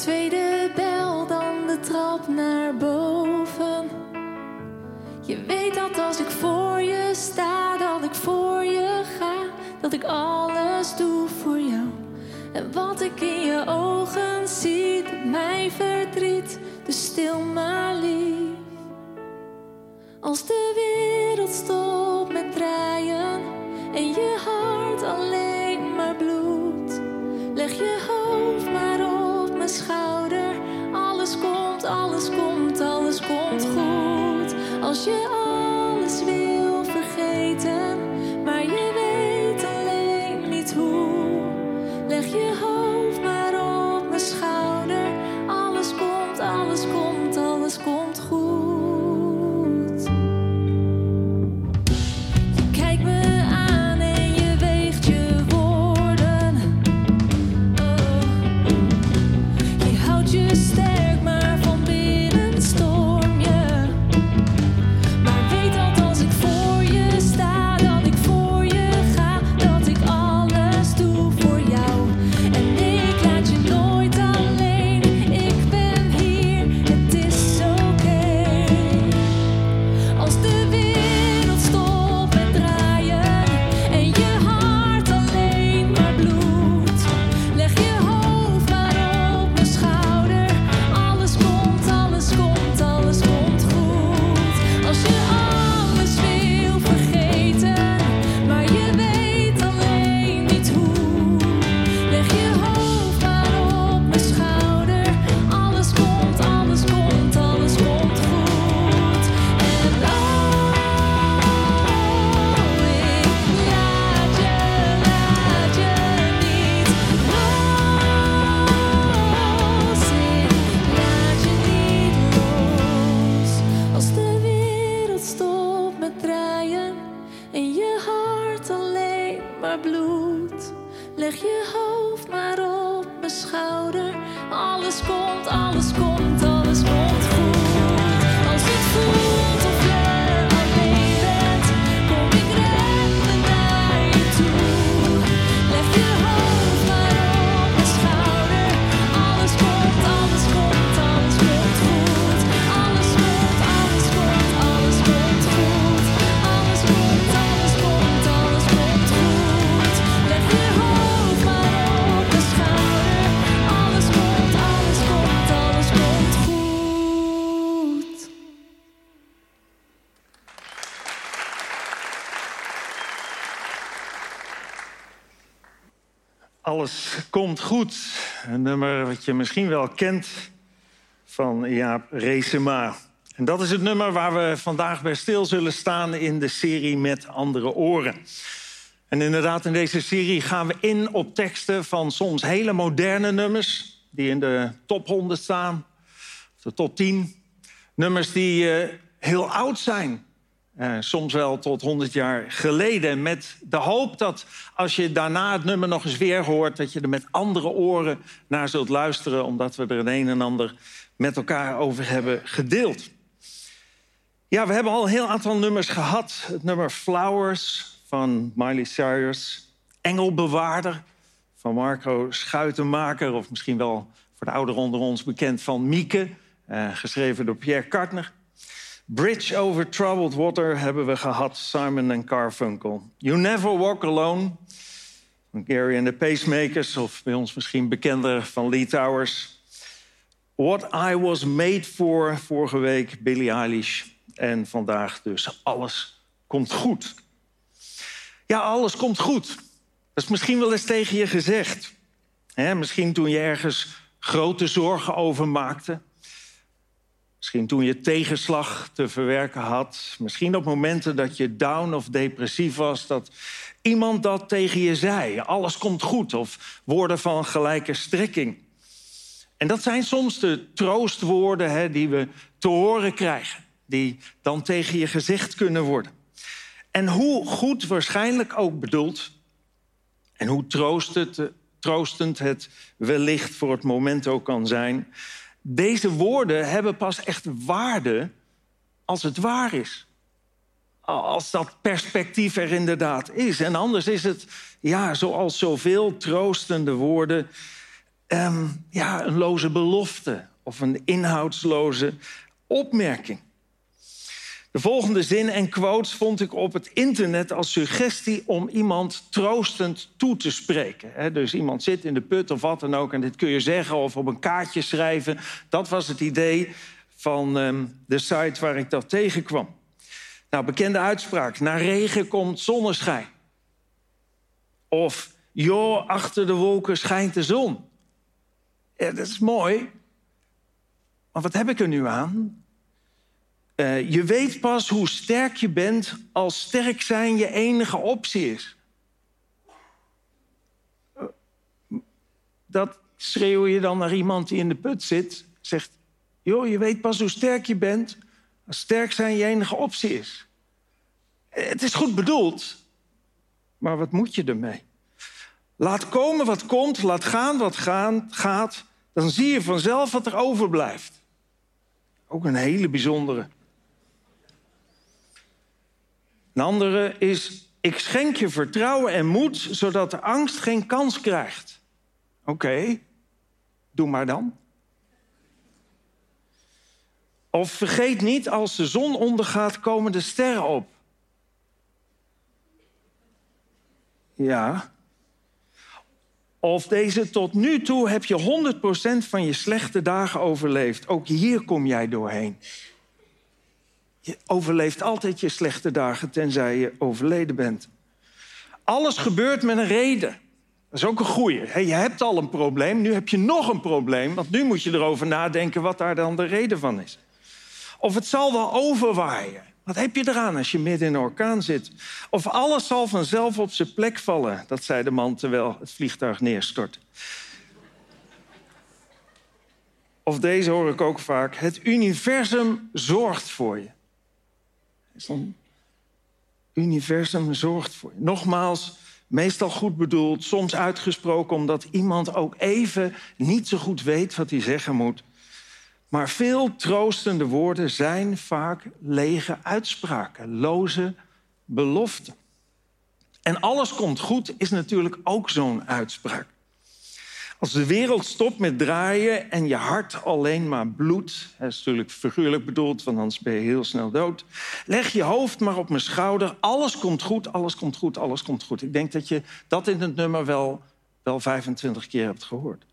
tweede bel, dan de trap naar boven. Je weet dat als ik voor je sta, dat ik voor je ga, dat ik alles doe voor jou. En wat ik in je ogen zie, mij verdriet, dus stil maar lief. Goed. Goed. Een nummer wat je misschien wel kent van Jaap Reesema. En dat is het nummer waar we vandaag bij stil zullen staan in de serie Met Andere Oren. En inderdaad, in deze serie gaan we in op teksten van soms hele moderne nummers... die in de top 100 staan, of de top 10. Nummers die eh, heel oud zijn, eh, soms wel tot 100 jaar geleden. Met de hoop dat als je daarna het nummer nog eens weer hoort... dat je er met andere oren naar zult luisteren... omdat we er een een en ander met elkaar over hebben gedeeld. Ja, we hebben al een heel aantal nummers gehad. Het nummer Flowers van Miley Cyrus. Engelbewaarder van Marco Schuitenmaker... of misschien wel voor de ouderen onder ons bekend van Mieke... eh, geschreven door Pierre Kartner. Bridge Over Troubled Water hebben we gehad, Simon en Carfunkel. You Never Walk Alone, Gary and the Pacemakers... of bij ons misschien bekender van Lee Towers. What I Was Made For, vorige week Billie Eilish. En vandaag dus Alles Komt Goed. Ja, alles komt goed. Dat is misschien wel eens tegen je gezegd. Misschien toen je ergens grote zorgen over maakte... Misschien toen je tegenslag te verwerken had. Misschien op momenten dat je down of depressief was. Dat iemand dat tegen je zei. Alles komt goed. Of woorden van gelijke strekking. En dat zijn soms de troostwoorden hè, die we te horen krijgen. Die dan tegen je gezegd kunnen worden. En hoe goed waarschijnlijk ook bedoeld. En hoe troostend, troostend het wellicht voor het moment ook kan zijn deze woorden hebben pas echt waarde als het waar is. Als dat perspectief er inderdaad is. En anders is het, ja, zoals zoveel troostende woorden, ehm, ja, een loze belofte of een inhoudsloze opmerking. De volgende zin en quotes vond ik op het internet als suggestie om iemand troostend toe te spreken. Dus iemand zit in de put of wat dan ook en dit kun je zeggen of op een kaartje schrijven. Dat was het idee van ehm, de site waar ik dat tegenkwam. Nou, bekende uitspraak. Na regen komt zonneschijn. Of, joh, achter de wolken schijnt de zon. Ja, dat is mooi. Maar wat heb ik er nu aan? Uh, je weet pas hoe sterk je bent als sterk zijn je enige optie is. Uh, dat schreeuw je dan naar iemand die in de put zit. Zegt, joh, je weet pas hoe sterk je bent als sterk zijn je enige optie is. Het is goed bedoeld, maar wat moet je ermee? Laat komen wat komt, laat gaan wat gaan, gaat. Dan zie je vanzelf wat er overblijft. Ook een hele bijzondere. Een andere is, ik schenk je vertrouwen en moed, zodat de angst geen kans krijgt. Oké, doe maar dan. Of vergeet niet, als de zon ondergaat, komen de sterren op. Ja. Of deze tot nu toe heb je 100% van je slechte dagen overleefd. Ook hier kom jij doorheen. Je overleeft altijd je slechte dagen tenzij je overleden bent. Alles gebeurt met een reden. Dat is ook een goeie. Je hebt al een probleem, nu heb je nog een probleem. Want nu moet je erover nadenken wat daar dan de reden van is. Of het zal wel overwaaien. Wat heb je eraan als je midden in een orkaan zit? Of alles zal vanzelf op zijn plek vallen, dat zei de man terwijl het vliegtuig neerstort. Of deze hoor ik ook vaak. Het universum zorgt voor je. Het universum zorgt voor. Nogmaals, meestal goed bedoeld, soms uitgesproken omdat iemand ook even niet zo goed weet wat hij zeggen moet. Maar veel troostende woorden zijn vaak lege uitspraken, loze beloften. En alles komt goed is natuurlijk ook zo'n uitspraak. Als de wereld stopt met draaien en je hart alleen maar bloedt, dat is natuurlijk figuurlijk bedoeld, want anders ben je heel snel dood. Leg je hoofd maar op mijn schouder. Alles komt goed, alles komt goed, alles komt goed. Ik denk dat je dat in het nummer wel, wel 25 keer hebt gehoord.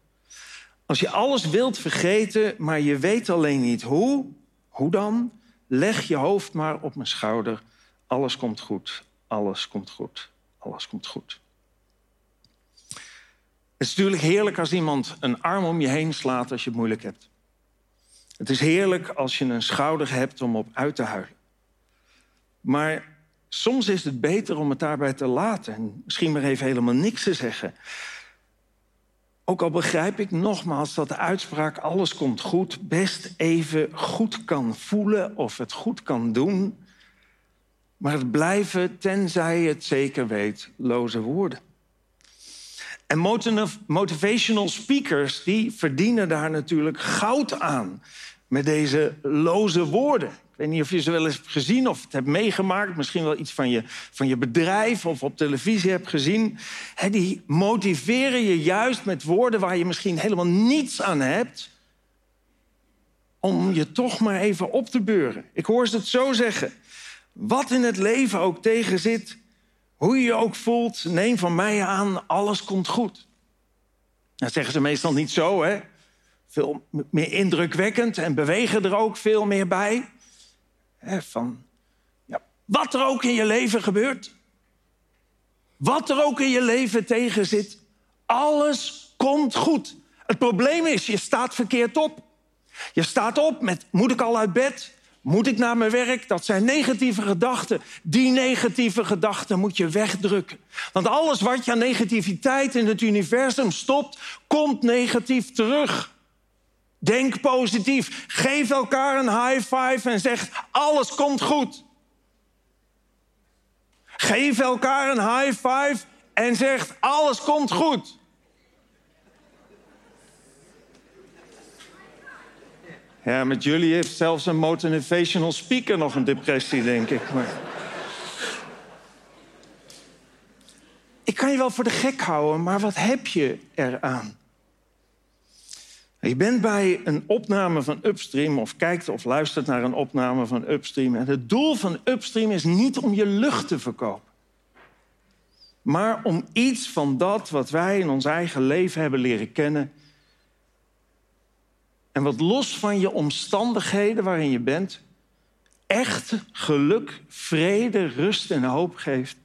Als je alles wilt vergeten, maar je weet alleen niet hoe, hoe dan? Leg je hoofd maar op mijn schouder. Alles komt goed, alles komt goed, alles komt goed. Het is natuurlijk heerlijk als iemand een arm om je heen slaat als je het moeilijk hebt. Het is heerlijk als je een schouder hebt om op uit te huilen. Maar soms is het beter om het daarbij te laten en misschien maar even helemaal niks te zeggen. Ook al begrijp ik nogmaals dat de uitspraak alles komt goed best even goed kan voelen of het goed kan doen. Maar het blijven, tenzij je het zeker weet, loze woorden. En motivational speakers die verdienen daar natuurlijk goud aan met deze loze woorden. Ik weet niet of je ze wel eens hebt gezien of het hebt meegemaakt. Misschien wel iets van je, van je bedrijf of op televisie hebt gezien. die motiveren je juist met woorden waar je misschien helemaal niets aan hebt. Om je toch maar even op te beuren. Ik hoor ze het zo zeggen. Wat in het leven ook tegen zit, hoe je je ook voelt, neem van mij aan, alles komt goed. Dat zeggen ze meestal niet zo, hè? Veel meer indrukwekkend en bewegen er ook veel meer bij. van, ja, wat er ook in je leven gebeurt, wat er ook in je leven tegen zit, alles komt goed. Het probleem is, je staat verkeerd op. Je staat op met, moet ik al uit bed? Moet ik naar mijn werk? Dat zijn negatieve gedachten. Die negatieve gedachten moet je wegdrukken. Want alles wat je aan negativiteit in het universum stopt, komt negatief terug. Denk positief. Geef elkaar een high five en zeg: alles komt goed. Geef elkaar een high five en zeg: alles komt goed. Ja, met jullie heeft zelfs een motivational speaker nog een depressie, denk ik. Maar... Ik kan je wel voor de gek houden, maar wat heb je eraan? Je bent bij een opname van Upstream of kijkt of luistert naar een opname van Upstream. En het doel van Upstream is niet om je lucht te verkopen. Maar om iets van dat wat wij in ons eigen leven hebben leren kennen en wat los van je omstandigheden waarin je bent, echt geluk, vrede, rust en hoop geeft.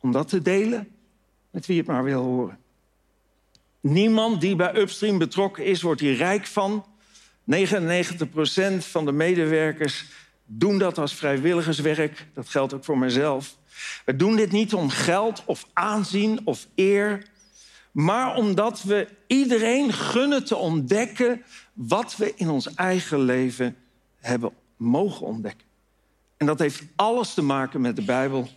Om dat te delen met wie het maar wil horen. Niemand die bij Upstream betrokken is, wordt hier rijk van. 99% van de medewerkers doen dat als vrijwilligerswerk. Dat geldt ook voor mezelf. We doen dit niet om geld of aanzien of eer, maar omdat we iedereen gunnen te ontdekken wat we in ons eigen leven hebben mogen ontdekken. En dat heeft alles te maken met de Bijbel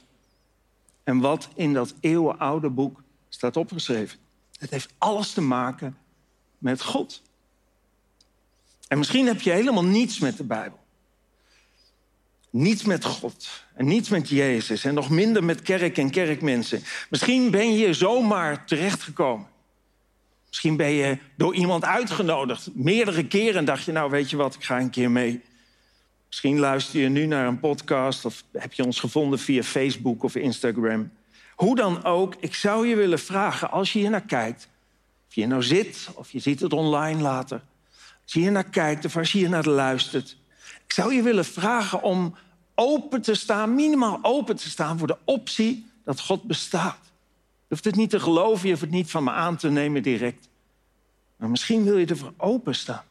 en wat in dat eeuwenoude boek staat opgeschreven. Het heeft alles te maken met God. En misschien heb je helemaal niets met de Bijbel. Niets met God en niets met Jezus en nog minder met kerk en kerkmensen. Misschien ben je zomaar terechtgekomen. Misschien ben je door iemand uitgenodigd. Meerdere keren dacht je, nou weet je wat, ik ga een keer mee. Misschien luister je nu naar een podcast of heb je ons gevonden via Facebook of Instagram. Hoe dan ook, ik zou je willen vragen, als je hier naar kijkt, of je nou zit of je ziet het online later, als je hier naar kijkt of als je hier naar luistert, ik zou je willen vragen om open te staan, minimaal open te staan voor de optie dat God bestaat. Je hoeft het niet te geloven, je hoeft het niet van me aan te nemen direct. Maar misschien wil je ervoor openstaan.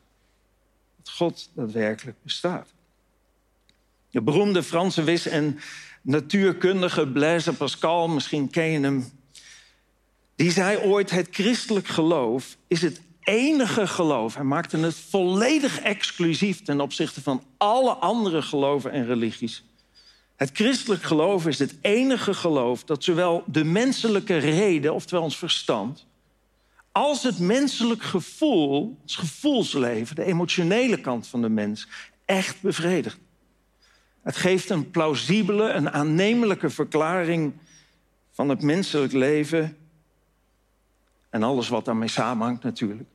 Dat God daadwerkelijk bestaat. De beroemde Franse wis- en natuurkundige Blaise Pascal, misschien ken je hem. Die zei ooit: Het christelijk geloof is het enige geloof. Hij maakte het volledig exclusief ten opzichte van alle andere geloven en religies. Het christelijk geloof is het enige geloof dat zowel de menselijke reden, oftewel ons verstand, als het menselijk gevoel, ons gevoelsleven, de emotionele kant van de mens, echt bevredigt. Het geeft een plausibele, een aannemelijke verklaring van het menselijk leven en alles wat daarmee samenhangt natuurlijk.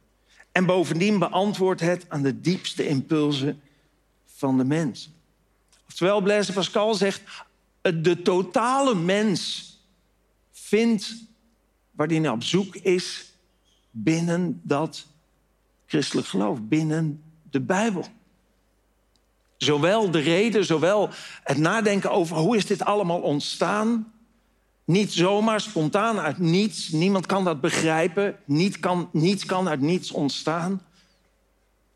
En bovendien beantwoordt het aan de diepste impulsen van de mens. Oftewel, Blaise Pascal zegt, de totale mens vindt waar hij naar op zoek is binnen dat christelijk geloof, binnen de Bijbel. Zowel de reden, zowel het nadenken over hoe is dit allemaal ontstaan. Niet zomaar spontaan uit niets. Niemand kan dat begrijpen. Niet kan, niets kan uit niets ontstaan.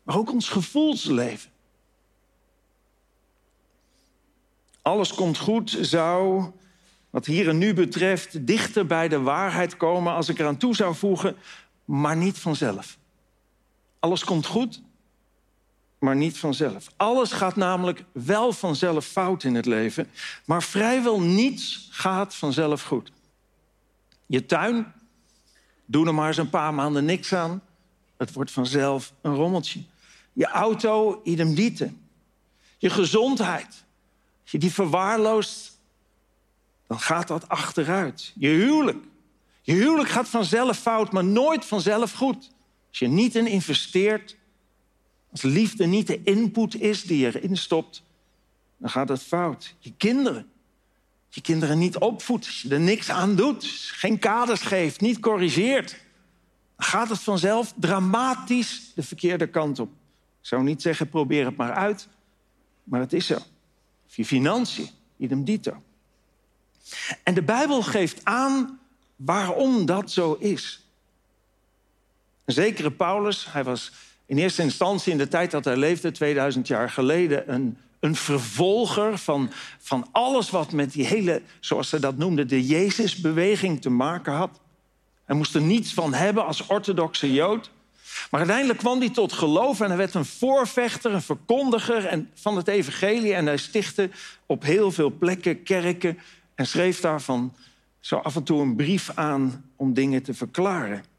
Maar ook ons gevoelsleven. Alles komt goed, zou, wat hier en nu betreft, dichter bij de waarheid komen als ik eraan toe zou voegen, maar niet vanzelf. Alles komt goed, maar niet vanzelf. Alles gaat namelijk wel vanzelf fout in het leven, maar vrijwel niets gaat vanzelf goed. Je tuin, doe er maar eens een paar maanden niks aan, het wordt vanzelf een rommeltje. Je auto, idem dite. Je gezondheid, als je die verwaarloost, dan gaat dat achteruit. Je huwelijk. Je huwelijk gaat vanzelf fout, maar nooit vanzelf goed. Als je niet in investeert, als liefde niet de input is die je erin stopt, dan gaat het fout. Je kinderen. Je kinderen niet opvoedt, als je er niks aan doet, geen kaders geeft, niet corrigeert, dan gaat het vanzelf dramatisch de verkeerde kant op. Ik zou niet zeggen, probeer het maar uit, maar het is zo. Of je financiën, idem dito. En de Bijbel geeft aan waarom dat zo is. Een zekere Paulus, hij was in eerste instantie in de tijd dat hij leefde, 2000 jaar geleden, een, een vervolger van, van alles wat met die hele, zoals ze dat noemden, de Jezusbeweging te maken had. Hij moest er niets van hebben als orthodoxe Jood. Maar uiteindelijk kwam hij tot geloof en hij werd een voorvechter, een verkondiger en van het evangelie. En hij stichtte op heel veel plekken kerken en schreef daarvan zo af en toe een brief aan om dingen te verklaren.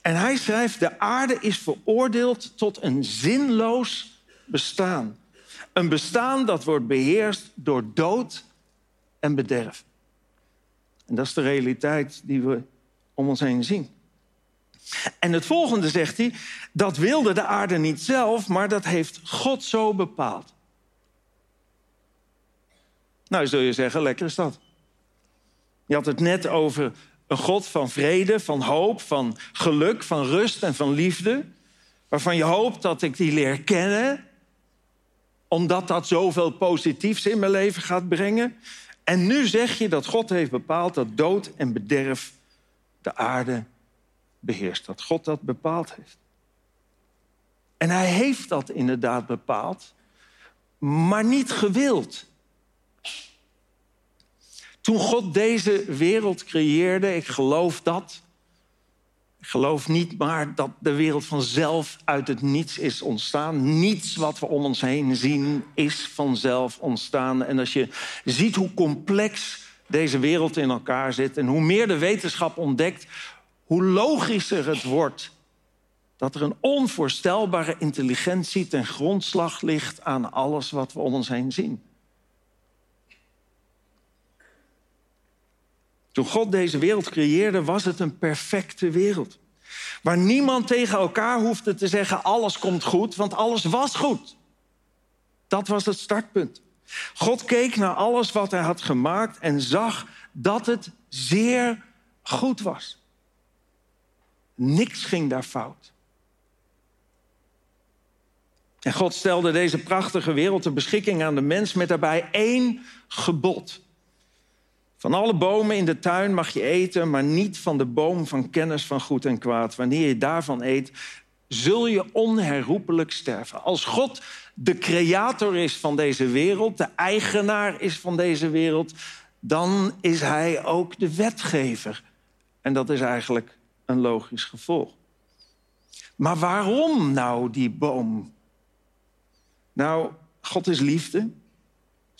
En hij schrijft, de aarde is veroordeeld tot een zinloos bestaan. Een bestaan dat wordt beheerst door dood en bederf. En dat is de realiteit die we om ons heen zien. En het volgende zegt hij, dat wilde de aarde niet zelf, maar dat heeft God zo bepaald. Nou, zul je zeggen, lekker is dat. Je had het net over een God van vrede, van hoop, van geluk, van rust en van liefde. Waarvan je hoopt dat ik die leer kennen, omdat dat zoveel positiefs in mijn leven gaat brengen. En nu zeg je dat God heeft bepaald dat dood en bederf de aarde beheerst. Dat God dat bepaald heeft. En hij heeft dat inderdaad bepaald, maar niet gewild. Toen God deze wereld creëerde, ik geloof dat. Ik geloof niet maar dat de wereld vanzelf uit het niets is ontstaan. Niets wat we om ons heen zien is vanzelf ontstaan. En als je ziet hoe complex deze wereld in elkaar zit en hoe meer de wetenschap ontdekt, hoe logischer het wordt dat er een onvoorstelbare intelligentie ten grondslag ligt aan alles wat we om ons heen zien. Toen God deze wereld creëerde, was het een perfecte wereld. Waar niemand tegen elkaar hoefde te zeggen: alles komt goed, want alles was goed. Dat was het startpunt. God keek naar alles wat hij had gemaakt en zag dat het zeer goed was. Niks ging daar fout. En God stelde deze prachtige wereld ter beschikking aan de mens met daarbij één gebod. Van alle bomen in de tuin mag je eten, maar niet van de boom van kennis van goed en kwaad. Wanneer je daarvan eet, zul je onherroepelijk sterven. Als God de creator is van deze wereld, de eigenaar is van deze wereld, dan is hij ook de wetgever. En dat is eigenlijk een logisch gevolg. Maar waarom nou die boom? Nou, God is liefde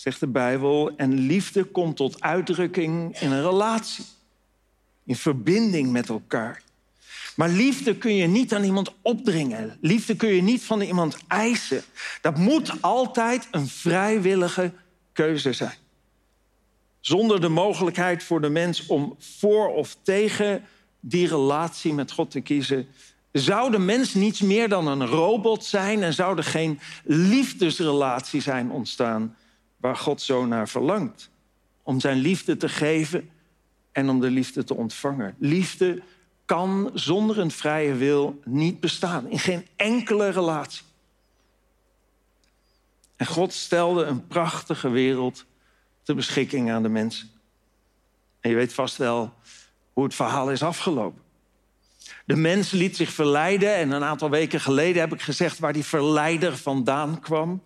zegt de Bijbel. En liefde komt tot uitdrukking in een relatie, in verbinding met elkaar. Maar liefde kun je niet aan iemand opdringen. Liefde kun je niet van iemand eisen. Dat moet altijd een vrijwillige keuze zijn. Zonder de mogelijkheid voor de mens om voor of tegen die relatie met God te kiezen, zou de mens niets meer dan een robot zijn en zou er geen liefdesrelatie zijn ontstaan waar God zo naar verlangt. Om zijn liefde te geven en om de liefde te ontvangen. Liefde kan zonder een vrije wil niet bestaan. In geen enkele relatie. En God stelde een prachtige wereld ter beschikking aan de mensen. En je weet vast wel hoe het verhaal is afgelopen. De mens liet zich verleiden en een aantal weken geleden heb ik gezegd waar die verleider vandaan kwam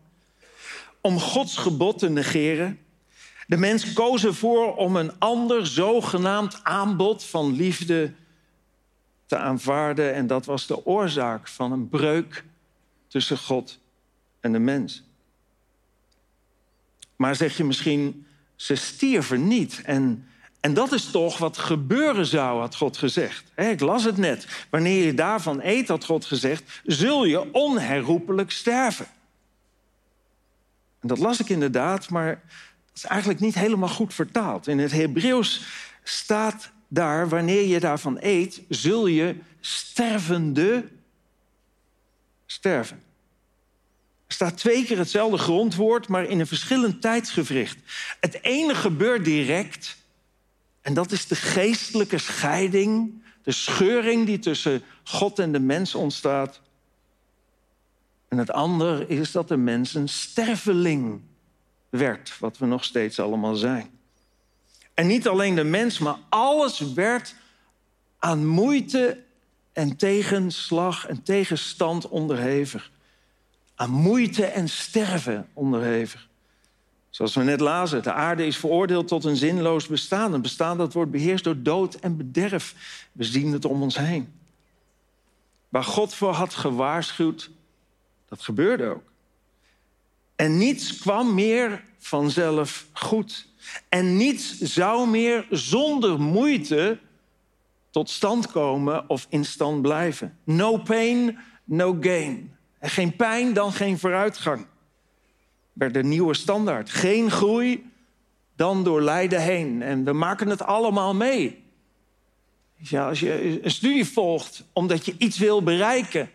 om Gods gebod te negeren. De mens koos ervoor om een ander zogenaamd aanbod van liefde te aanvaarden. En dat was de oorzaak van een breuk tussen God en de mens. Maar zeg je misschien, ze stierven niet. En, en dat is toch wat gebeuren zou, had God gezegd. ik las het net. Wanneer je daarvan eet, had God gezegd, zul je onherroepelijk sterven. En dat las ik inderdaad, maar dat is eigenlijk niet helemaal goed vertaald. In het Hebreeuws staat daar, wanneer je daarvan eet, zul je stervende sterven. Er staat twee keer hetzelfde grondwoord, maar in een verschillend tijdsgevricht. Het ene gebeurt direct, en dat is de geestelijke scheiding, de scheuring die tussen God en de mens ontstaat. En het andere is dat de mens een sterveling werd, wat we nog steeds allemaal zijn. En niet alleen de mens, maar alles werd aan moeite en tegenslag en tegenstand onderhevig. Aan moeite en sterven onderhevig. Zoals we net lazen, de aarde is veroordeeld tot een zinloos bestaan. Een bestaan dat wordt beheerst door dood en bederf. We zien het om ons heen. Waar God voor had gewaarschuwd, dat gebeurde ook. En niets kwam meer vanzelf goed. En niets zou meer zonder moeite tot stand komen of in stand blijven. No pain, no gain. En geen pijn, dan geen vooruitgang. Werd de nieuwe standaard. Geen groei, dan door lijden heen. En we maken het allemaal mee. Ja, als je een studie volgt omdat je iets wil bereiken,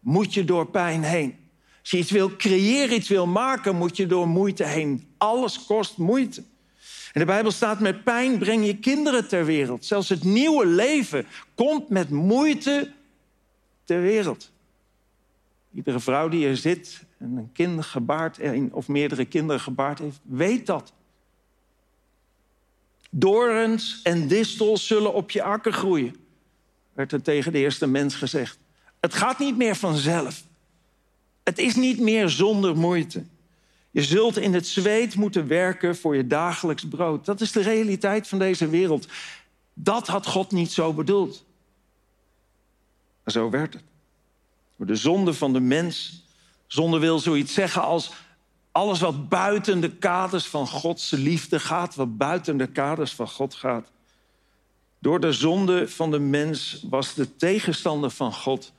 moet je door pijn heen. Als je iets wil creëren, iets wil maken, moet je door moeite heen. Alles kost moeite. En de Bijbel staat: met pijn breng je kinderen ter wereld. Zelfs het nieuwe leven komt met moeite ter wereld. Iedere vrouw die er zit en een kind gebaard of meerdere kinderen gebaard heeft, weet dat. Dorens en distels zullen op je akker groeien, werd er tegen de eerste mens gezegd. Het gaat niet meer vanzelf. Het is niet meer zonder moeite. Je zult in het zweet moeten werken voor je dagelijks brood. Dat is de realiteit van deze wereld. Dat had God niet zo bedoeld. Maar zo werd het. Door de zonde van de mens. Zonde wil zoiets zeggen als alles wat buiten de kaders van Gods liefde gaat, wat buiten de kaders van God gaat. Door de zonde van de mens was de tegenstander van God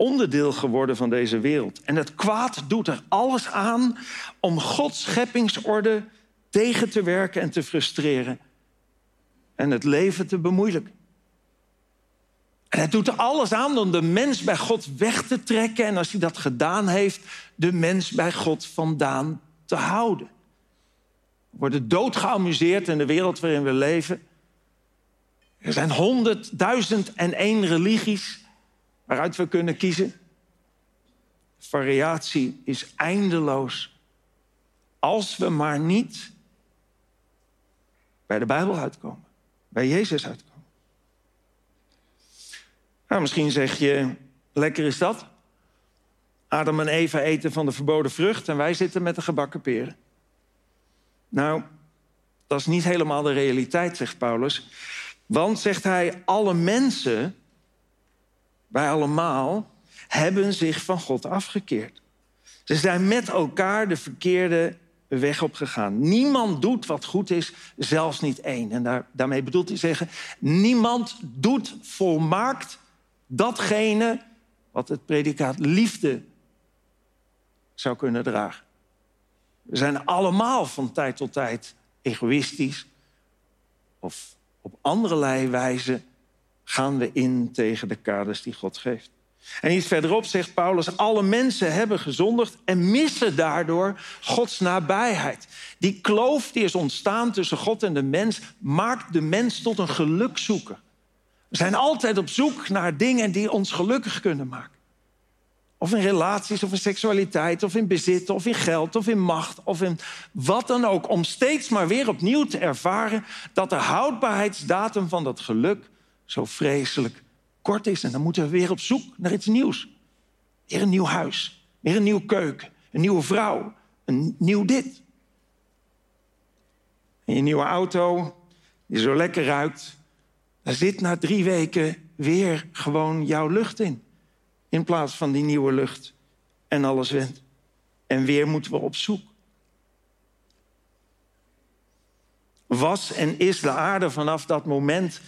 onderdeel geworden van deze wereld. En het kwaad doet er alles aan om Gods scheppingsorde tegen te werken en te frustreren. En het leven te bemoeilijken. En het doet er alles aan om de mens bij God weg te trekken. En als hij dat gedaan heeft, de mens bij God vandaan te houden. We worden doodgeamuseerd in de wereld waarin we leven. Er zijn honderdduizend en één religies waaruit we kunnen kiezen. Variatie is eindeloos. Als we maar niet bij de Bijbel uitkomen, bij Jezus uitkomen. Nou, misschien zeg je, lekker is dat. Adam en Eva eten van de verboden vrucht en wij zitten met de gebakken peren. Nou, dat is niet helemaal de realiteit, zegt Paulus. Want, zegt hij, alle mensen, wij allemaal, hebben zich van God afgekeerd. Ze zijn met elkaar de verkeerde weg op gegaan. Niemand doet wat goed is, zelfs niet één. En daar, daarmee bedoelt hij zeggen, niemand doet volmaakt datgene wat het predicaat liefde zou kunnen dragen. We zijn allemaal van tijd tot tijd egoïstisch of op allerlei wijze gaan we in tegen de kaders die God geeft. En iets verderop zegt Paulus: alle mensen hebben gezondigd en missen daardoor Gods nabijheid. Die kloof die is ontstaan tussen God en de mens maakt de mens tot een gelukzoeker. We zijn altijd op zoek naar dingen die ons gelukkig kunnen maken. Of in relaties, of in seksualiteit, of in bezit, of in geld, of in macht, of in wat dan ook. Om steeds maar weer opnieuw te ervaren dat de houdbaarheidsdatum van dat geluk zo vreselijk kort is. En dan moeten we weer op zoek naar iets nieuws. Weer een nieuw huis, weer een nieuwe keuken, een nieuwe vrouw, een nieuw dit. En je nieuwe auto, die zo lekker ruikt, daar zit na drie weken weer gewoon jouw lucht in. In plaats van die nieuwe lucht. En alles went. En weer moeten we op zoek. Was en is de aarde vanaf dat moment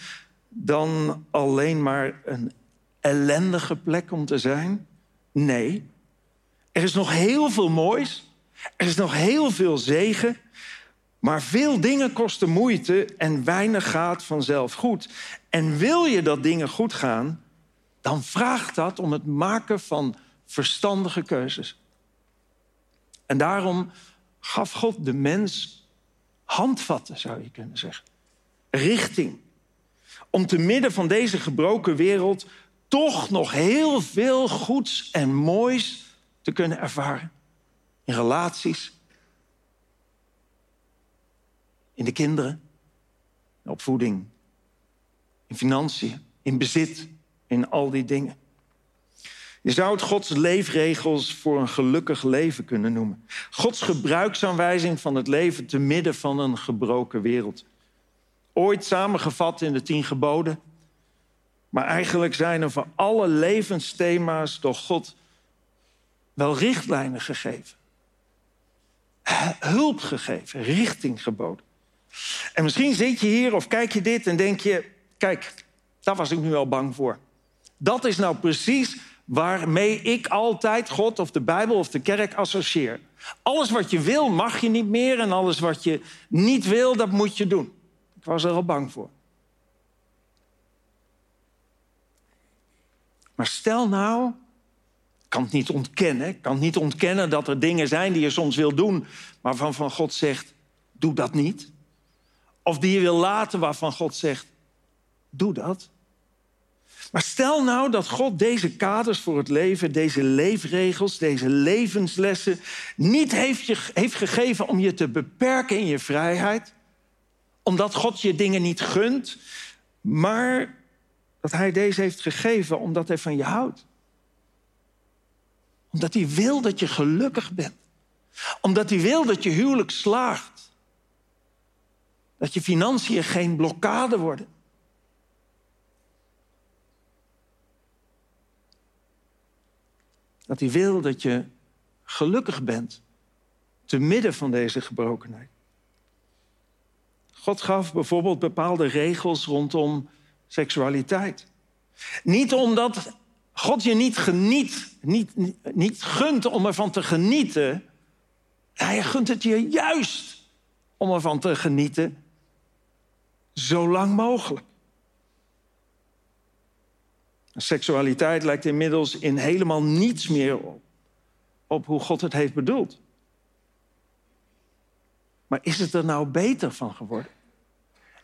dan alleen maar een ellendige plek om te zijn? Nee. Er is nog heel veel moois. Er is nog heel veel zegen. Maar veel dingen kosten moeite en weinig gaat vanzelf goed. En wil je dat dingen goed gaan, dan vraagt dat om het maken van verstandige keuzes. En daarom gaf God de mens handvatten, zou je kunnen zeggen. Richting. Om te midden van deze gebroken wereld toch nog heel veel goeds en moois te kunnen ervaren. In relaties, in de kinderen, in opvoeding, in financiën, in bezit, in al die dingen. Je zou het Gods leefregels voor een gelukkig leven kunnen noemen. Gods gebruiksaanwijzing van het leven te midden van een gebroken wereld. Ooit samengevat in de tien geboden. Maar eigenlijk zijn er voor alle levensthema's door God wel richtlijnen gegeven. Hulp gegeven, richting geboden. En misschien zit je hier of kijk je dit en denk je... kijk, daar was ik nu al bang voor. Dat is nou precies waarmee ik altijd God of de Bijbel of de kerk associeer. Alles wat je wil, mag je niet meer. En alles wat je niet wil, dat moet je doen. Ik was er al bang voor. Maar stel nou, ik kan het niet ontkennen, ik kan niet ontkennen dat er dingen zijn die je soms wil doen, waarvan van God zegt, doe dat niet. Of die je wil laten waarvan God zegt, doe dat. Maar stel nou dat God deze kaders voor het leven, deze leefregels, deze levenslessen niet heeft, je, heeft gegeven om je te beperken in je vrijheid, omdat God je dingen niet gunt, maar dat Hij deze heeft gegeven omdat Hij van je houdt. Omdat Hij wil dat je gelukkig bent. Omdat Hij wil dat je huwelijk slaagt. Dat je financiën geen blokkade worden. Dat hij wil dat je gelukkig bent te midden van deze gebrokenheid. God gaf bijvoorbeeld bepaalde regels rondom seksualiteit. Niet omdat God je niet geniet, niet, niet gunt om ervan te genieten. Hij gunt het je juist om ervan te genieten, zo lang mogelijk. Seksualiteit lijkt inmiddels in helemaal niets meer op, op hoe God het heeft bedoeld. Maar is het er nou beter van geworden?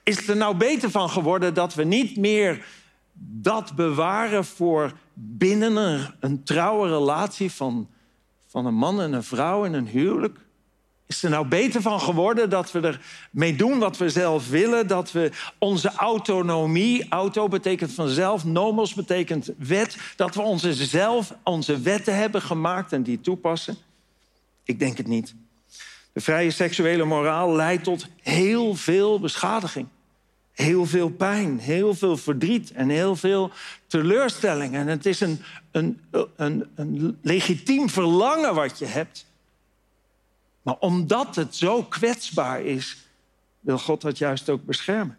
Is het er nou beter van geworden dat we niet meer dat bewaren voor binnen een, een trouwe relatie van, van een man en een vrouw in een huwelijk? Is er nou beter van geworden dat we ermee doen wat we zelf willen? Dat we onze autonomie, auto betekent vanzelf, nomos betekent wet, dat we onze zelf onze wetten hebben gemaakt en die toepassen? Ik denk het niet. De vrije seksuele moraal leidt tot heel veel beschadiging. Heel veel pijn, heel veel verdriet en heel veel teleurstelling. En het is een, een, een, een legitiem verlangen wat je hebt. Maar omdat het zo kwetsbaar is, wil God dat juist ook beschermen.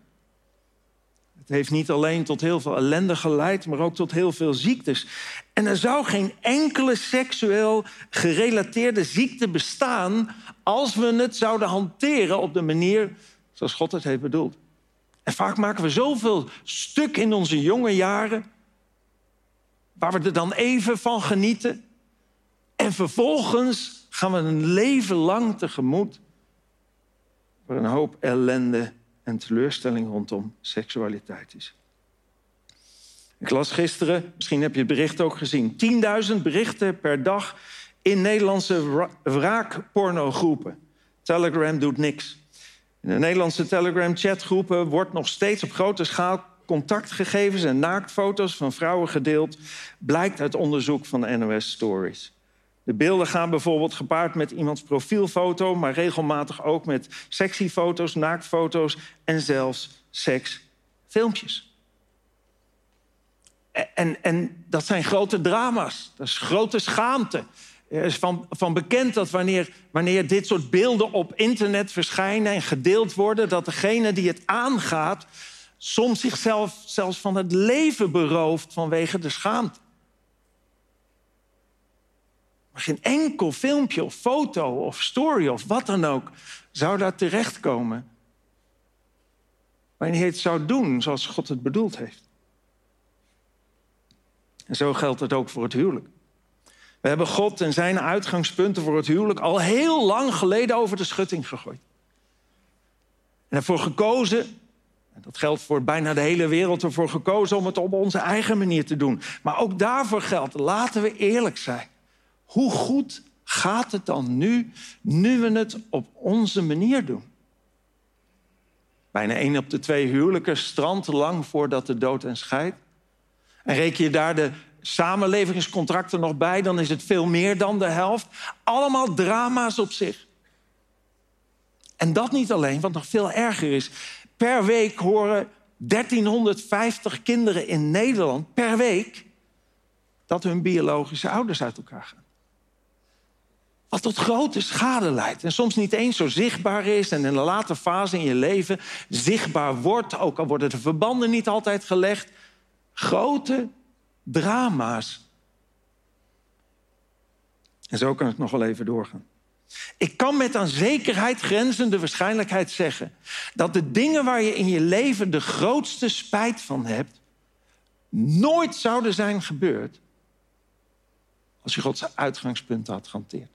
Het heeft niet alleen tot heel veel ellende geleid, maar ook tot heel veel ziektes. En er zou geen enkele seksueel gerelateerde ziekte bestaan als we het zouden hanteren op de manier zoals God het heeft bedoeld. En vaak maken we zoveel stuk in onze jonge jaren, waar we er dan even van genieten. En vervolgens gaan we een leven lang tegemoet waar een hoop ellende en teleurstelling rondom seksualiteit is. Ik las gisteren, misschien heb je het bericht ook gezien, 10.000 berichten per dag in Nederlandse wraakpornogroepen. Telegram doet niks. In de Nederlandse Telegram-chatgroepen wordt nog steeds op grote schaal contactgegevens en naaktfoto's van vrouwen gedeeld, blijkt uit onderzoek van de NOS Stories. De beelden gaan bijvoorbeeld gepaard met iemands profielfoto, maar regelmatig ook met sexy foto's, naaktfoto's en zelfs seksfilmpjes. En, en dat zijn grote drama's, dat is grote schaamte. Er is van, van bekend dat wanneer, wanneer dit soort beelden op internet verschijnen en gedeeld worden, dat degene die het aangaat soms zichzelf zelfs van het leven berooft vanwege de schaamte. Maar geen enkel filmpje of foto of story of wat dan ook zou daar terechtkomen. Wanneer het zou doen zoals God het bedoeld heeft. En zo geldt het ook voor het huwelijk. We hebben God en zijn uitgangspunten voor het huwelijk al heel lang geleden over de schutting gegooid. En ervoor gekozen, en dat geldt voor bijna de hele wereld, ervoor gekozen om het op onze eigen manier te doen. Maar ook daarvoor geldt, laten we eerlijk zijn. Hoe goed gaat het dan nu, nu we het op onze manier doen? Bijna één op de twee huwelijken strandt lang voordat de dood en scheidt. En reken je daar de samenlevingscontracten nog bij, dan is het veel meer dan de helft. Allemaal drama's op zich. En dat niet alleen, wat nog veel erger is. Per week horen 1350 kinderen in Nederland per week dat hun biologische ouders uit elkaar gaan. Wat tot grote schade leidt. En soms niet eens zo zichtbaar is en in een late fase in je leven zichtbaar wordt, ook al worden de verbanden niet altijd gelegd. Grote drama's En zo kan ik nog wel even doorgaan. Ik kan met aan zekerheid grenzende waarschijnlijkheid zeggen dat de dingen waar je in je leven de grootste spijt van hebt, nooit zouden zijn gebeurd als je Gods uitgangspunten had gehanteerd.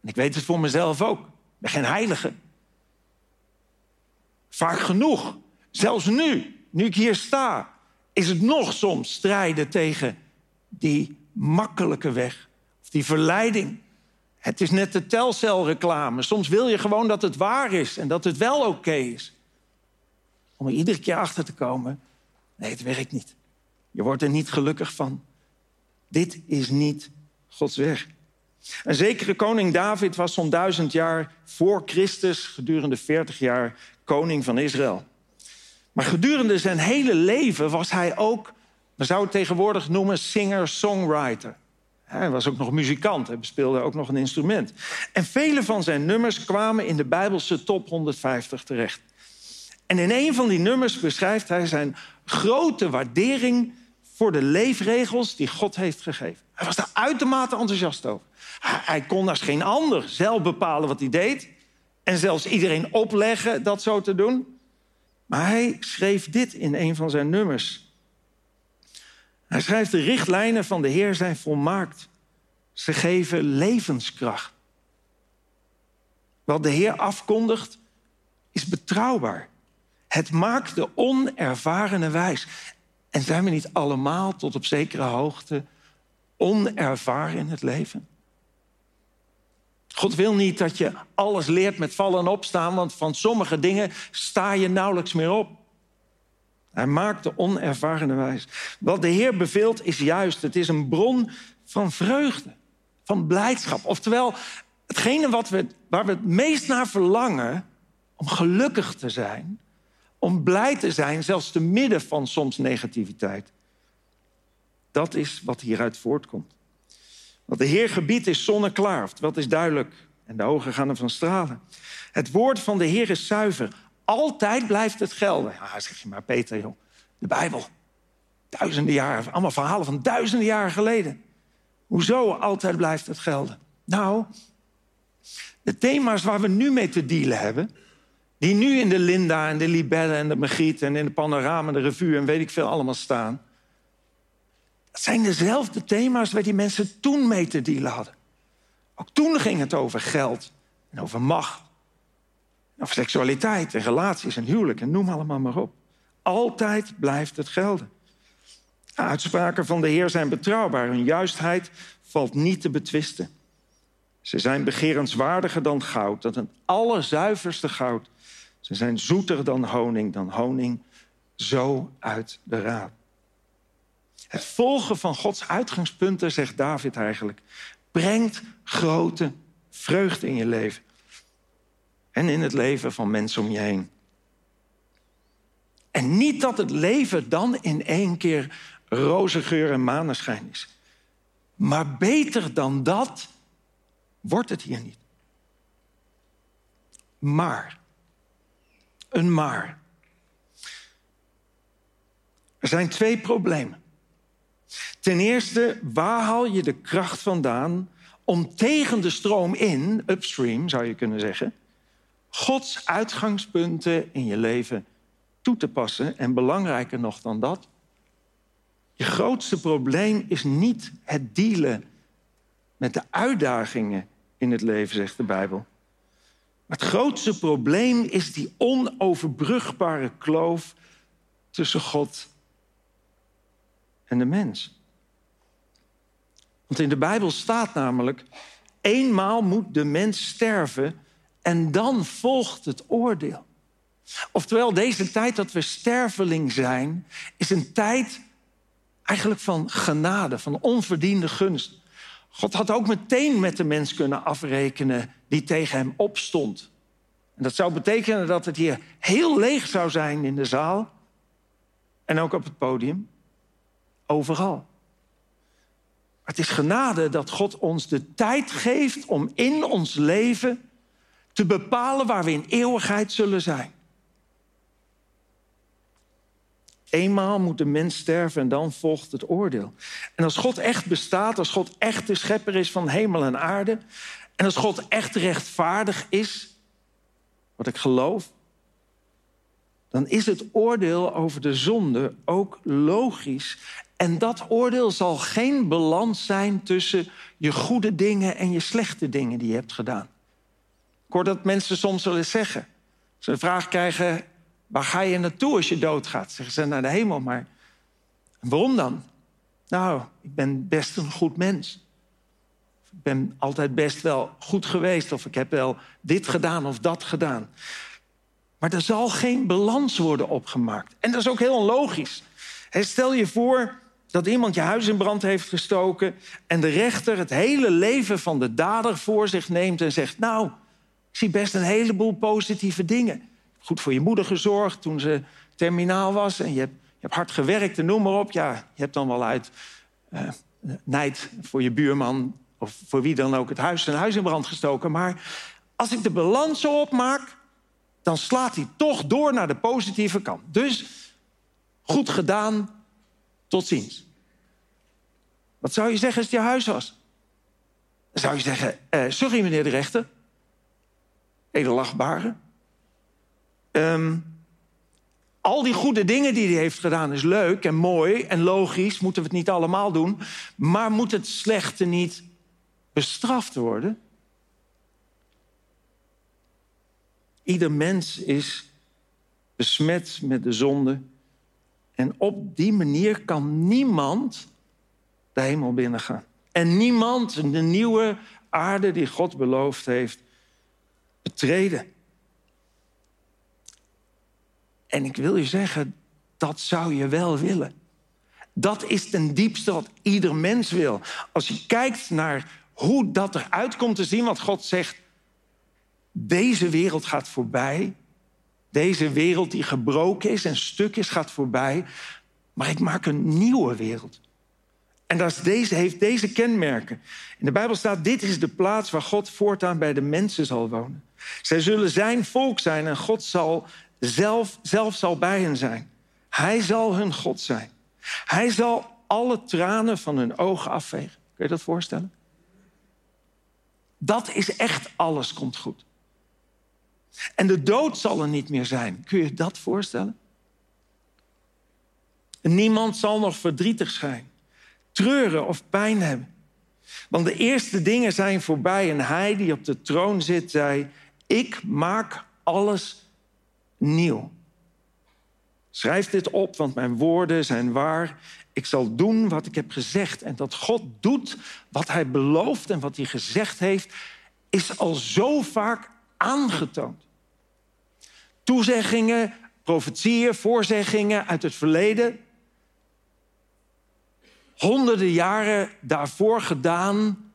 En ik weet het voor mezelf ook. Ik ben geen heilige. Vaak genoeg, zelfs nu, nu ik hier sta, is het nog soms strijden tegen die makkelijke weg. Of die verleiding. Het is net de telcelreclame. Soms wil je gewoon dat het waar is en dat het wel oké is. Om er iedere keer achter te komen. Nee, het werkt niet. Je wordt er niet gelukkig van. Dit is niet Gods weg. Een zekere koning David was zo'n duizend jaar voor Christus, gedurende 40 jaar, koning van Israël. Maar gedurende zijn hele leven was hij ook, we zouden het tegenwoordig noemen, singer-songwriter. Hij was ook nog muzikant, hij bespeelde ook nog een instrument. En vele van zijn nummers kwamen in de Bijbelse top 150 terecht. En in een van die nummers beschrijft hij zijn grote waardering voor de leefregels die God heeft gegeven. Hij was daar uitermate enthousiast over. Hij kon als geen ander zelf bepalen wat hij deed. En zelfs iedereen opleggen dat zo te doen. Maar hij schreef dit in een van zijn nummers. Hij schrijft: De richtlijnen van de Heer zijn volmaakt. Ze geven levenskracht. Wat de Heer afkondigt, is betrouwbaar. Het maakt de onervarene wijs. En zijn we niet allemaal tot op zekere hoogte onervaren in het leven? God wil niet dat je alles leert met vallen en opstaan, want van sommige dingen sta je nauwelijks meer op. Hij maakt de onervarene wijs. Wat de Heer beveelt is juist. Het is een bron van vreugde, van blijdschap. Oftewel, hetgene wat we, waar we het meest naar verlangen om gelukkig te zijn, om blij te zijn, zelfs te midden van soms negativiteit. Dat is wat hieruit voortkomt. Wat de Heer gebiedt is zonneklaar, wat is duidelijk. En de ogen gaan ervan stralen. Het woord van de Heer is zuiver. Altijd blijft het gelden. Ja, zeg je maar, Peter, joh. De Bijbel. Duizenden jaren, allemaal verhalen van duizenden jaren geleden. Hoezo altijd blijft het gelden? Nou, de thema's waar we nu mee te dealen hebben... die nu in de Linda en de Libelle en de Megriet... en in de Panorama en de Revue en weet ik veel allemaal staan... dat zijn dezelfde thema's waar die mensen toen mee te dealen hadden. Ook toen ging het over geld en over macht of seksualiteit en relaties en huwelijk en noem allemaal maar op. Altijd blijft het gelden. De uitspraken van de Heer zijn betrouwbaar. Hun juistheid valt niet te betwisten. Ze zijn begerenswaardiger dan goud, dat het allerzuiverste goud. Ze zijn zoeter dan honing, dan honing zo uit de raad. Het volgen van Gods uitgangspunten, zegt David eigenlijk, brengt grote vreugde in je leven en in het leven van mensen om je heen. En niet dat het leven dan in één keer roze geur en maneschijn is. Maar beter dan dat wordt het hier niet. Maar, een maar. Er zijn twee problemen. Ten eerste, waar haal je de kracht vandaan om tegen de stroom in, upstream zou je kunnen zeggen, Gods uitgangspunten in je leven toe te passen. En belangrijker nog dan dat, je grootste probleem is niet het dealen met de uitdagingen in het leven, zegt de Bijbel. Het grootste probleem is die onoverbrugbare kloof tussen God en de mens. Want in de Bijbel staat namelijk: eenmaal moet de mens sterven en dan volgt het oordeel. Oftewel, deze tijd dat we sterveling zijn, is een tijd eigenlijk van genade, van onverdiende gunst. God had ook meteen met de mens kunnen afrekenen die tegen hem opstond. En dat zou betekenen dat het hier heel leeg zou zijn in de zaal en ook op het podium, overal. Het is genade dat God ons de tijd geeft om in ons leven te bepalen waar we in eeuwigheid zullen zijn. Eenmaal moet de mens sterven en dan volgt het oordeel. En als God echt bestaat, als God echt de schepper is van hemel en aarde... en als God echt rechtvaardig is, wat ik geloof... dan is het oordeel over de zonde ook logisch. En dat oordeel zal geen balans zijn tussen je goede dingen en je slechte dingen die je hebt gedaan. Ik hoor dat mensen soms wel eens zeggen. Ze een vraag krijgen, waar ga je naartoe als je doodgaat? Zeggen ze naar de hemel, maar waarom dan? Nou, ik ben best een goed mens. Ik ben altijd best wel goed geweest of ik heb wel dit gedaan of dat gedaan. Maar er zal geen balans worden opgemaakt. En dat is ook heel logisch. Stel je voor dat iemand je huis in brand heeft gestoken en de rechter het hele leven van de dader voor zich neemt en zegt: Nou, ik zie best een heleboel positieve dingen. Goed voor je moeder gezorgd toen ze terminaal was en je hebt, je hebt hard gewerkt en noem maar op. Ja, je hebt dan wel uit uh, nijd voor je buurman of voor wie dan ook het huis, zijn huis in brand gestoken. Maar als ik de balans zo opmaak, dan slaat hij toch door naar de positieve kant. Dus goed gedaan, tot ziens. Wat zou je zeggen als het je huis was? Dan zou je zeggen, eh, sorry meneer de rechter. Edelachtbare. Um, al die goede dingen die hij heeft gedaan is leuk en mooi en logisch. Moeten we het niet allemaal doen. Maar moet het slechte niet bestraft worden? Ieder mens is besmet met de zonde. En op die manier kan niemand de hemel binnengaan. En niemand de nieuwe aarde die God beloofd heeft betreden. En ik wil je zeggen, dat zou je wel willen. Dat is ten diepste wat ieder mens wil. Als je kijkt naar hoe dat eruit komt te zien, wat God zegt, deze wereld gaat voorbij. Deze wereld die gebroken is en stuk is, gaat voorbij. Maar ik maak een nieuwe wereld. En dat deze, heeft deze kenmerken. In de Bijbel staat: Dit is de plaats waar God voortaan bij de mensen zal wonen. Zij zullen zijn volk zijn en God zal zelf, zelf zal bij hen zijn. Hij zal hun God zijn. Hij zal alle tranen van hun ogen afvegen. Kun je dat voorstellen? Dat is echt alles komt goed. En de dood zal er niet meer zijn. Kun je dat voorstellen? Niemand zal nog verdrietig zijn, treuren of pijn hebben. Want de eerste dingen zijn voorbij en hij die op de troon zit zei: Ik maak alles nieuw. Schrijf dit op, want mijn woorden zijn waar. Ik zal doen wat ik heb gezegd. En dat God doet wat hij belooft en wat hij gezegd heeft, is al zo vaak aangetoond. Toezeggingen, profetieën, voorzeggingen uit het verleden. Honderden jaren daarvoor gedaan,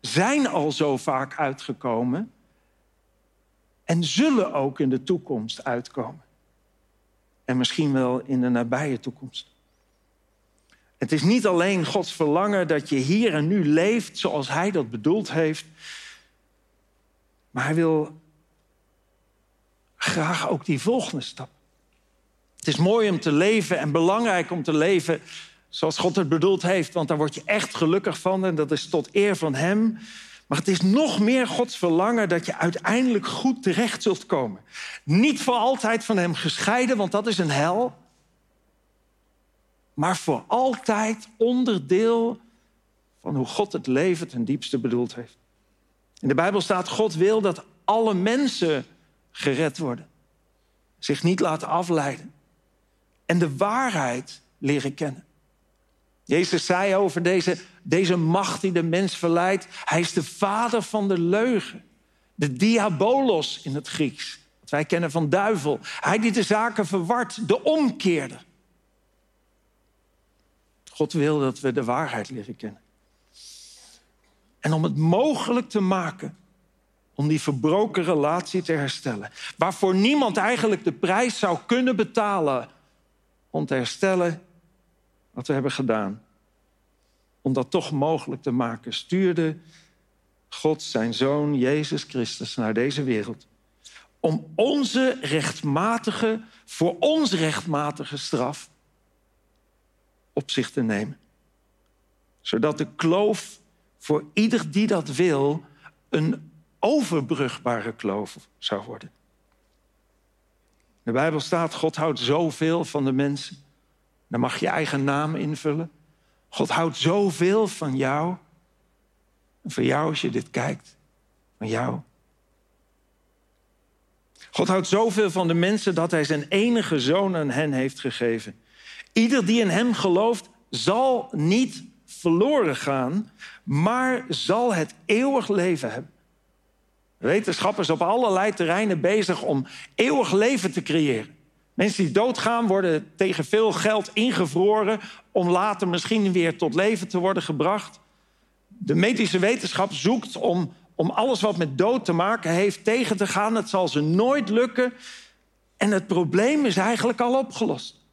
zijn al zo vaak uitgekomen en zullen ook in de toekomst uitkomen. En misschien wel in de nabije toekomst. Het is niet alleen Gods verlangen dat je hier en nu leeft zoals Hij dat bedoeld heeft, maar Hij wil graag ook die volgende stap. Het is mooi om te leven en belangrijk om te leven zoals God het bedoeld heeft, want daar word je echt gelukkig van en dat is tot eer van Hem. Maar het is nog meer Gods verlangen dat je uiteindelijk goed terecht zult komen. Niet voor altijd van Hem gescheiden, want dat is een hel. Maar voor altijd onderdeel van hoe God het leven ten diepste bedoeld heeft. In de Bijbel staat: God wil dat alle mensen gered worden, zich niet laten afleiden en de waarheid leren kennen. Jezus zei over deze, deze macht die de mens verleidt, hij is de vader van de leugen. De diabolos in het Grieks, wat wij kennen van duivel. Hij die de zaken verwart, de omkeerder. God wil dat we de waarheid leren kennen. En om het mogelijk te maken om die verbroken relatie te herstellen, waarvoor niemand eigenlijk de prijs zou kunnen betalen om te herstellen, wat we hebben gedaan. Om dat toch mogelijk te maken, stuurde God zijn zoon Jezus Christus naar deze wereld. Om onze rechtmatige, voor ons rechtmatige straf op zich te nemen. Zodat de kloof voor ieder die dat wil een overbrugbare kloof zou worden. De Bijbel staat, God houdt zoveel van de mensen. Dan mag je eigen naam invullen. God houdt zoveel van jou. En van jou als je dit kijkt. Van jou. God houdt zoveel van de mensen dat hij zijn enige zoon aan hen heeft gegeven. Ieder die in hem gelooft zal niet verloren gaan, maar zal het eeuwig leven hebben. Wetenschappers op allerlei terreinen bezig om eeuwig leven te creëren. Mensen die doodgaan worden tegen veel geld ingevroren om later misschien weer tot leven te worden gebracht. De medische wetenschap zoekt om, om alles wat met dood te maken heeft tegen te gaan. Het zal ze nooit lukken. En het probleem is eigenlijk al opgelost.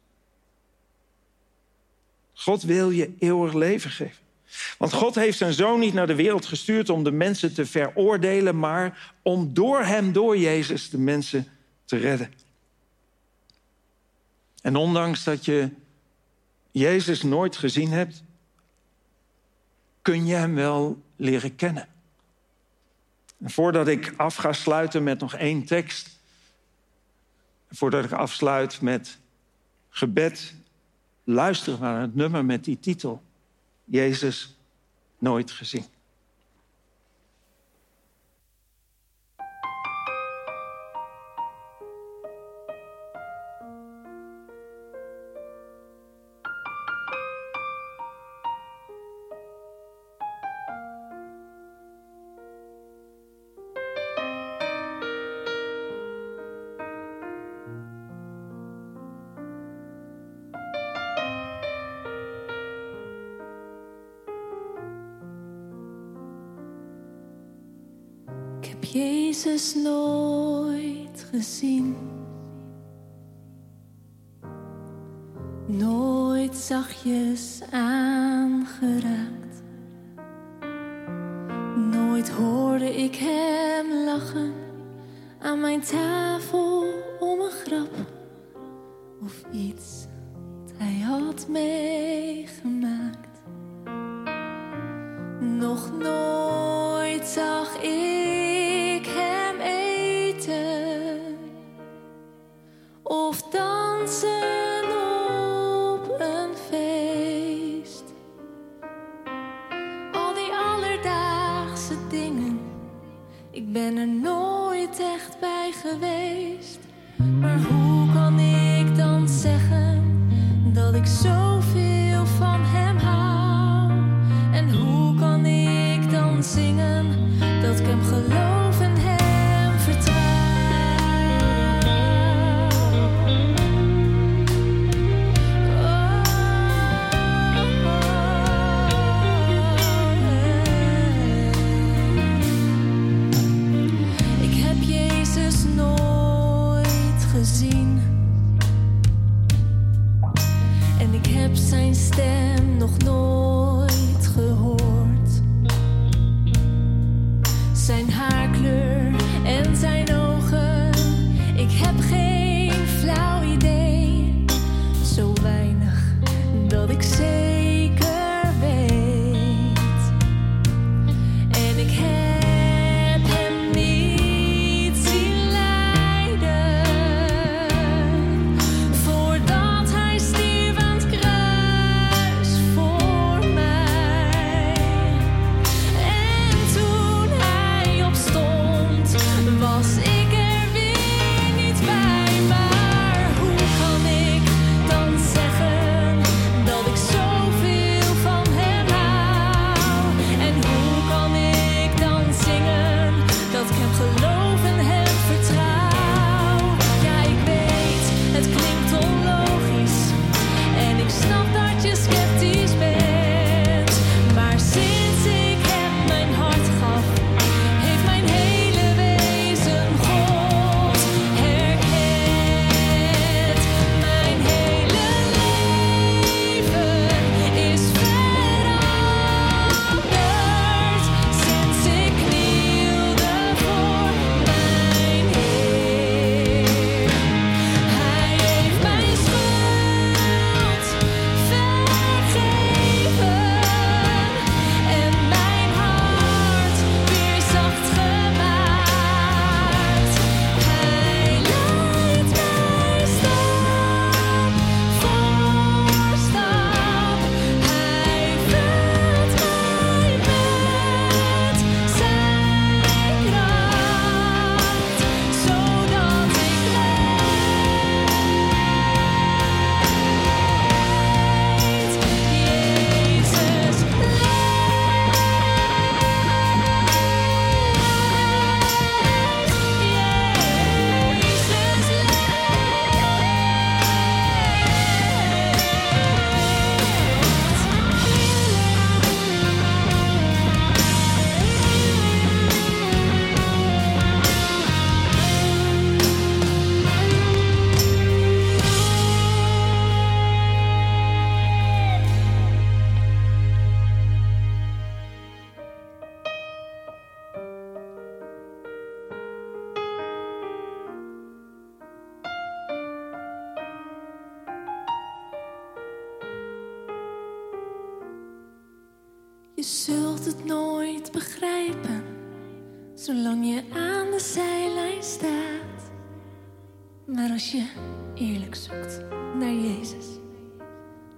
God wil je eeuwig leven geven. Want God heeft zijn zoon niet naar de wereld gestuurd om de mensen te veroordelen, maar om door hem, door Jezus, de mensen te redden. En ondanks dat je Jezus nooit gezien hebt, kun je hem wel leren kennen. En voordat ik af ga sluiten met nog één tekst, voordat ik afsluit met gebed, luister naar het nummer met die titel. Jezus nooit gezien. Nooit gezien. Nooit zachtjes aangeraakt. Nooit hoorde ik hem lachen aan mijn tafel om een grap of iets dat hij had meegemaakt. Nog nooit zolang je aan de zijlijn staat. Maar als je eerlijk zoekt naar Jezus,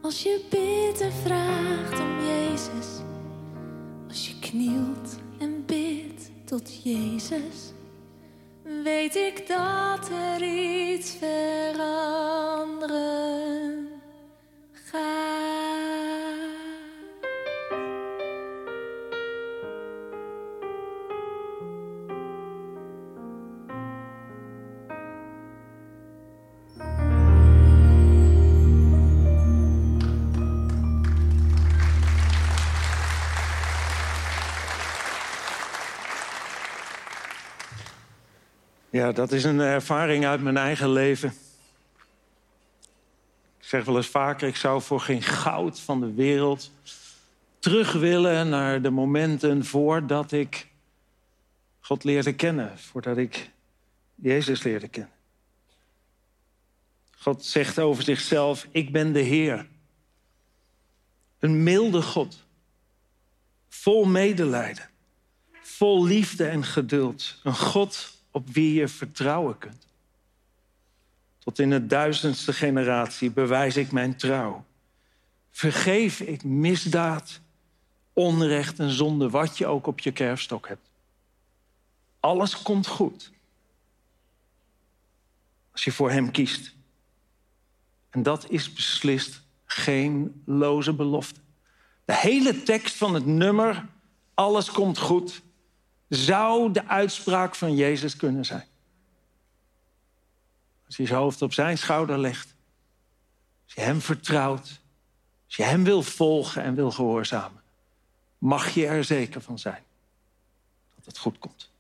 als je bidt en vraagt om Jezus, als je knielt en bidt tot Jezus, weet ik dat er iets veranderen gaat. Ja, dat is een ervaring uit mijn eigen leven. Ik zeg wel eens vaker, ik zou voor geen goud van de wereld terug willen naar de momenten voordat ik God leerde kennen, voordat ik Jezus leerde kennen. God zegt over zichzelf, ik ben de Heer. Een milde God, vol medelijden, vol liefde en geduld. Een God op wie je vertrouwen kunt. Tot in de duizendste generatie bewijs ik mijn trouw. Vergeef ik misdaad, onrecht en zonde, wat je ook op je kerfstok hebt. Alles komt goed. Als je voor Hem kiest. En dat is beslist geen loze belofte. De hele tekst van het nummer, alles komt goed, zou de uitspraak van Jezus kunnen zijn. Als je zijn hoofd op zijn schouder legt, als je hem vertrouwt, als je hem wil volgen en wil gehoorzamen, mag je er zeker van zijn dat het goed komt.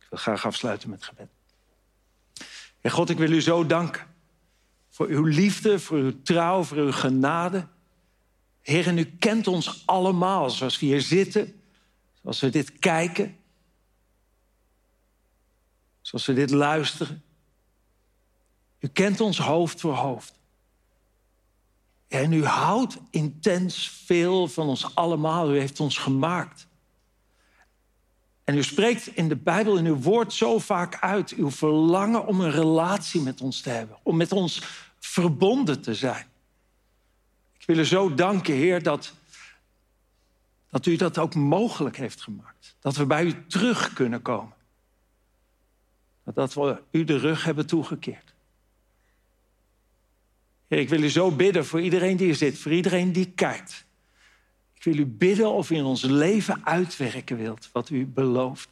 Ik wil graag afsluiten met gebed. Heer God, ik wil u zo danken voor uw liefde, voor uw trouw, voor uw genade. Heer, en u kent ons allemaal zoals we hier zitten, zoals we dit kijken, zoals we dit luisteren. U kent ons hoofd voor hoofd. En u houdt intens veel van ons allemaal. U heeft ons gemaakt. En u spreekt in de Bijbel, in uw woord, zo vaak uit uw verlangen om een relatie met ons te hebben, om met ons verbonden te zijn. Ik wil u zo danken, Heer, dat, dat u dat ook mogelijk heeft gemaakt. Dat we bij u terug kunnen komen. Dat we u de rug hebben toegekeerd. Ik wil u zo bidden voor iedereen die hier zit, voor iedereen die kijkt. Ik wil u bidden of u in ons leven uitwerken wilt wat u belooft.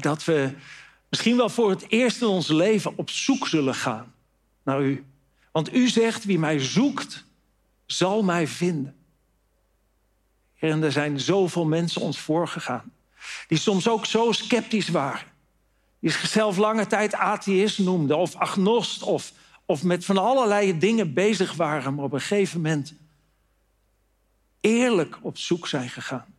Dat we misschien wel voor het eerst in ons leven op zoek zullen gaan naar u. Want u zegt, wie mij zoekt, zal mij vinden. En er zijn zoveel mensen ons voorgegaan. Die soms ook zo sceptisch waren. Die zichzelf lange tijd atheïst noemden of agnost of, of met van allerlei dingen bezig waren. Maar op een gegeven moment eerlijk op zoek zijn gegaan.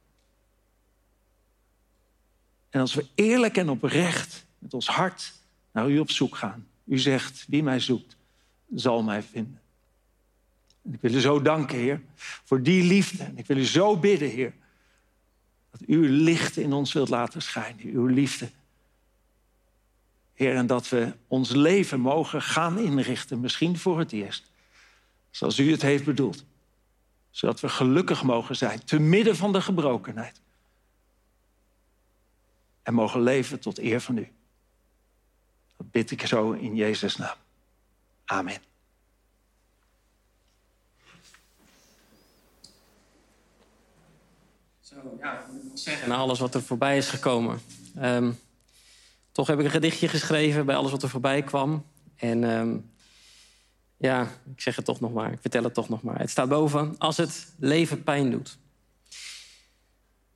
En als we eerlijk en oprecht met ons hart naar u op zoek gaan. U zegt, wie mij zoekt, zal mij vinden. Ik wil u zo danken, Heer, voor die liefde. En ik wil u zo bidden, Heer, dat u uw licht in ons wilt laten schijnen. Uw liefde. Heer, en dat we ons leven mogen gaan inrichten, misschien voor het eerst. Zoals u het heeft bedoeld. Zodat we gelukkig mogen zijn, te midden van de gebrokenheid. En mogen leven tot eer van u. Dat bid ik zo in Jezus' naam. Amen. Na alles wat er voorbij is gekomen. Ehm, toch heb ik een gedichtje geschreven bij alles wat er voorbij kwam. En ehm, ja, ik zeg het toch nog maar. Ik vertel het toch nog maar. Het staat boven. Als het leven pijn doet.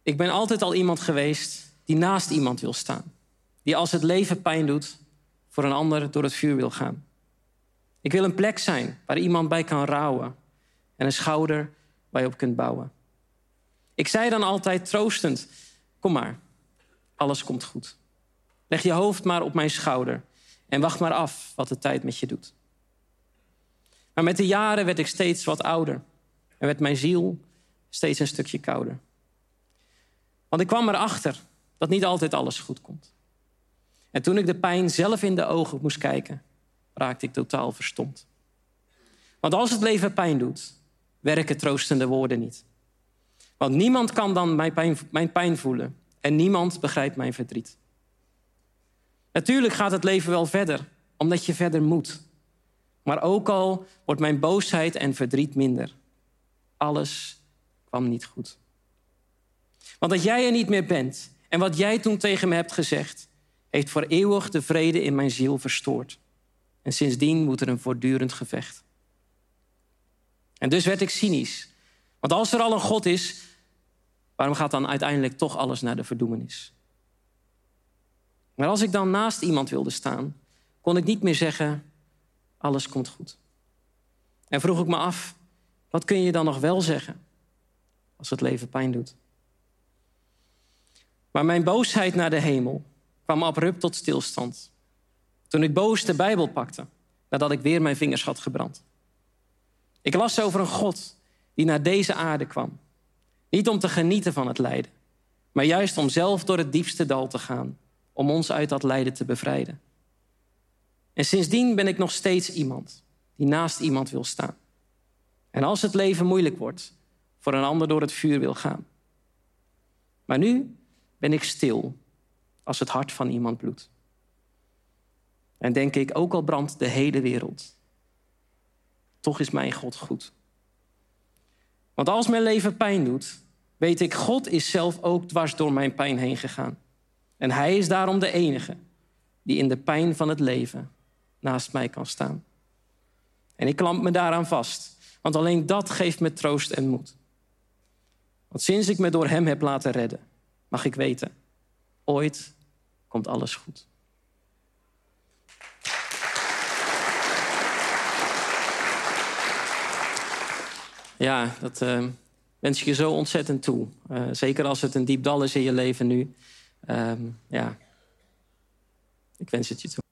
Ik ben altijd al iemand geweest die naast iemand wil staan. Die als het leven pijn doet, voor een ander door het vuur wil gaan. Ik wil een plek zijn waar iemand bij kan rouwen. En een schouder waar je op kunt bouwen. Ik zei dan altijd troostend: Kom maar, alles komt goed. Leg je hoofd maar op mijn schouder en wacht maar af wat de tijd met je doet. Maar met de jaren werd ik steeds wat ouder en werd mijn ziel steeds een stukje kouder. Want ik kwam erachter dat niet altijd alles goed komt. En toen ik de pijn zelf in de ogen moest kijken, raakte ik totaal verstomd. Want als het leven pijn doet, werken troostende woorden niet. Want niemand kan dan mijn pijn, mijn pijn voelen en niemand begrijpt mijn verdriet. Natuurlijk gaat het leven wel verder, omdat je verder moet. Maar ook al wordt mijn boosheid en verdriet minder, alles kwam niet goed. Want dat jij er niet meer bent en wat jij toen tegen me hebt gezegd, heeft voor eeuwig de vrede in mijn ziel verstoord. En sindsdien moet er een voortdurend gevecht. En dus werd ik cynisch. Want als er al een God is, waarom gaat dan uiteindelijk toch alles naar de verdoemenis? Maar als ik dan naast iemand wilde staan, kon ik niet meer zeggen: alles komt goed. En vroeg ik me af: wat kun je dan nog wel zeggen als het leven pijn doet? Maar mijn boosheid naar de hemel kwam abrupt tot stilstand. Toen ik boos de Bijbel pakte, nadat ik weer mijn vingers had gebrand. Ik las over een God die naar deze aarde kwam. Niet om te genieten van het lijden, maar juist om zelf door het diepste dal te gaan, om ons uit dat lijden te bevrijden. En sindsdien ben ik nog steeds iemand die naast iemand wil staan. En als het leven moeilijk wordt, voor een ander door het vuur wil gaan. Maar nu ben ik stil als het hart van iemand bloedt. En denk ik, ook al brandt de hele wereld, toch is mijn God goed. Want als mijn leven pijn doet, weet ik, God is zelf ook dwars door mijn pijn heen gegaan. En Hij is daarom de enige die in de pijn van het leven naast mij kan staan. En ik klamp me daaraan vast, want alleen dat geeft me troost en moed. Want sinds ik me door Hem heb laten redden, mag ik weten, ooit komt alles goed. Ja, dat uh, wens ik je zo ontzettend toe. Uh, zeker als het een diep dal is in je leven nu. Uh, ja, ik wens het je toe.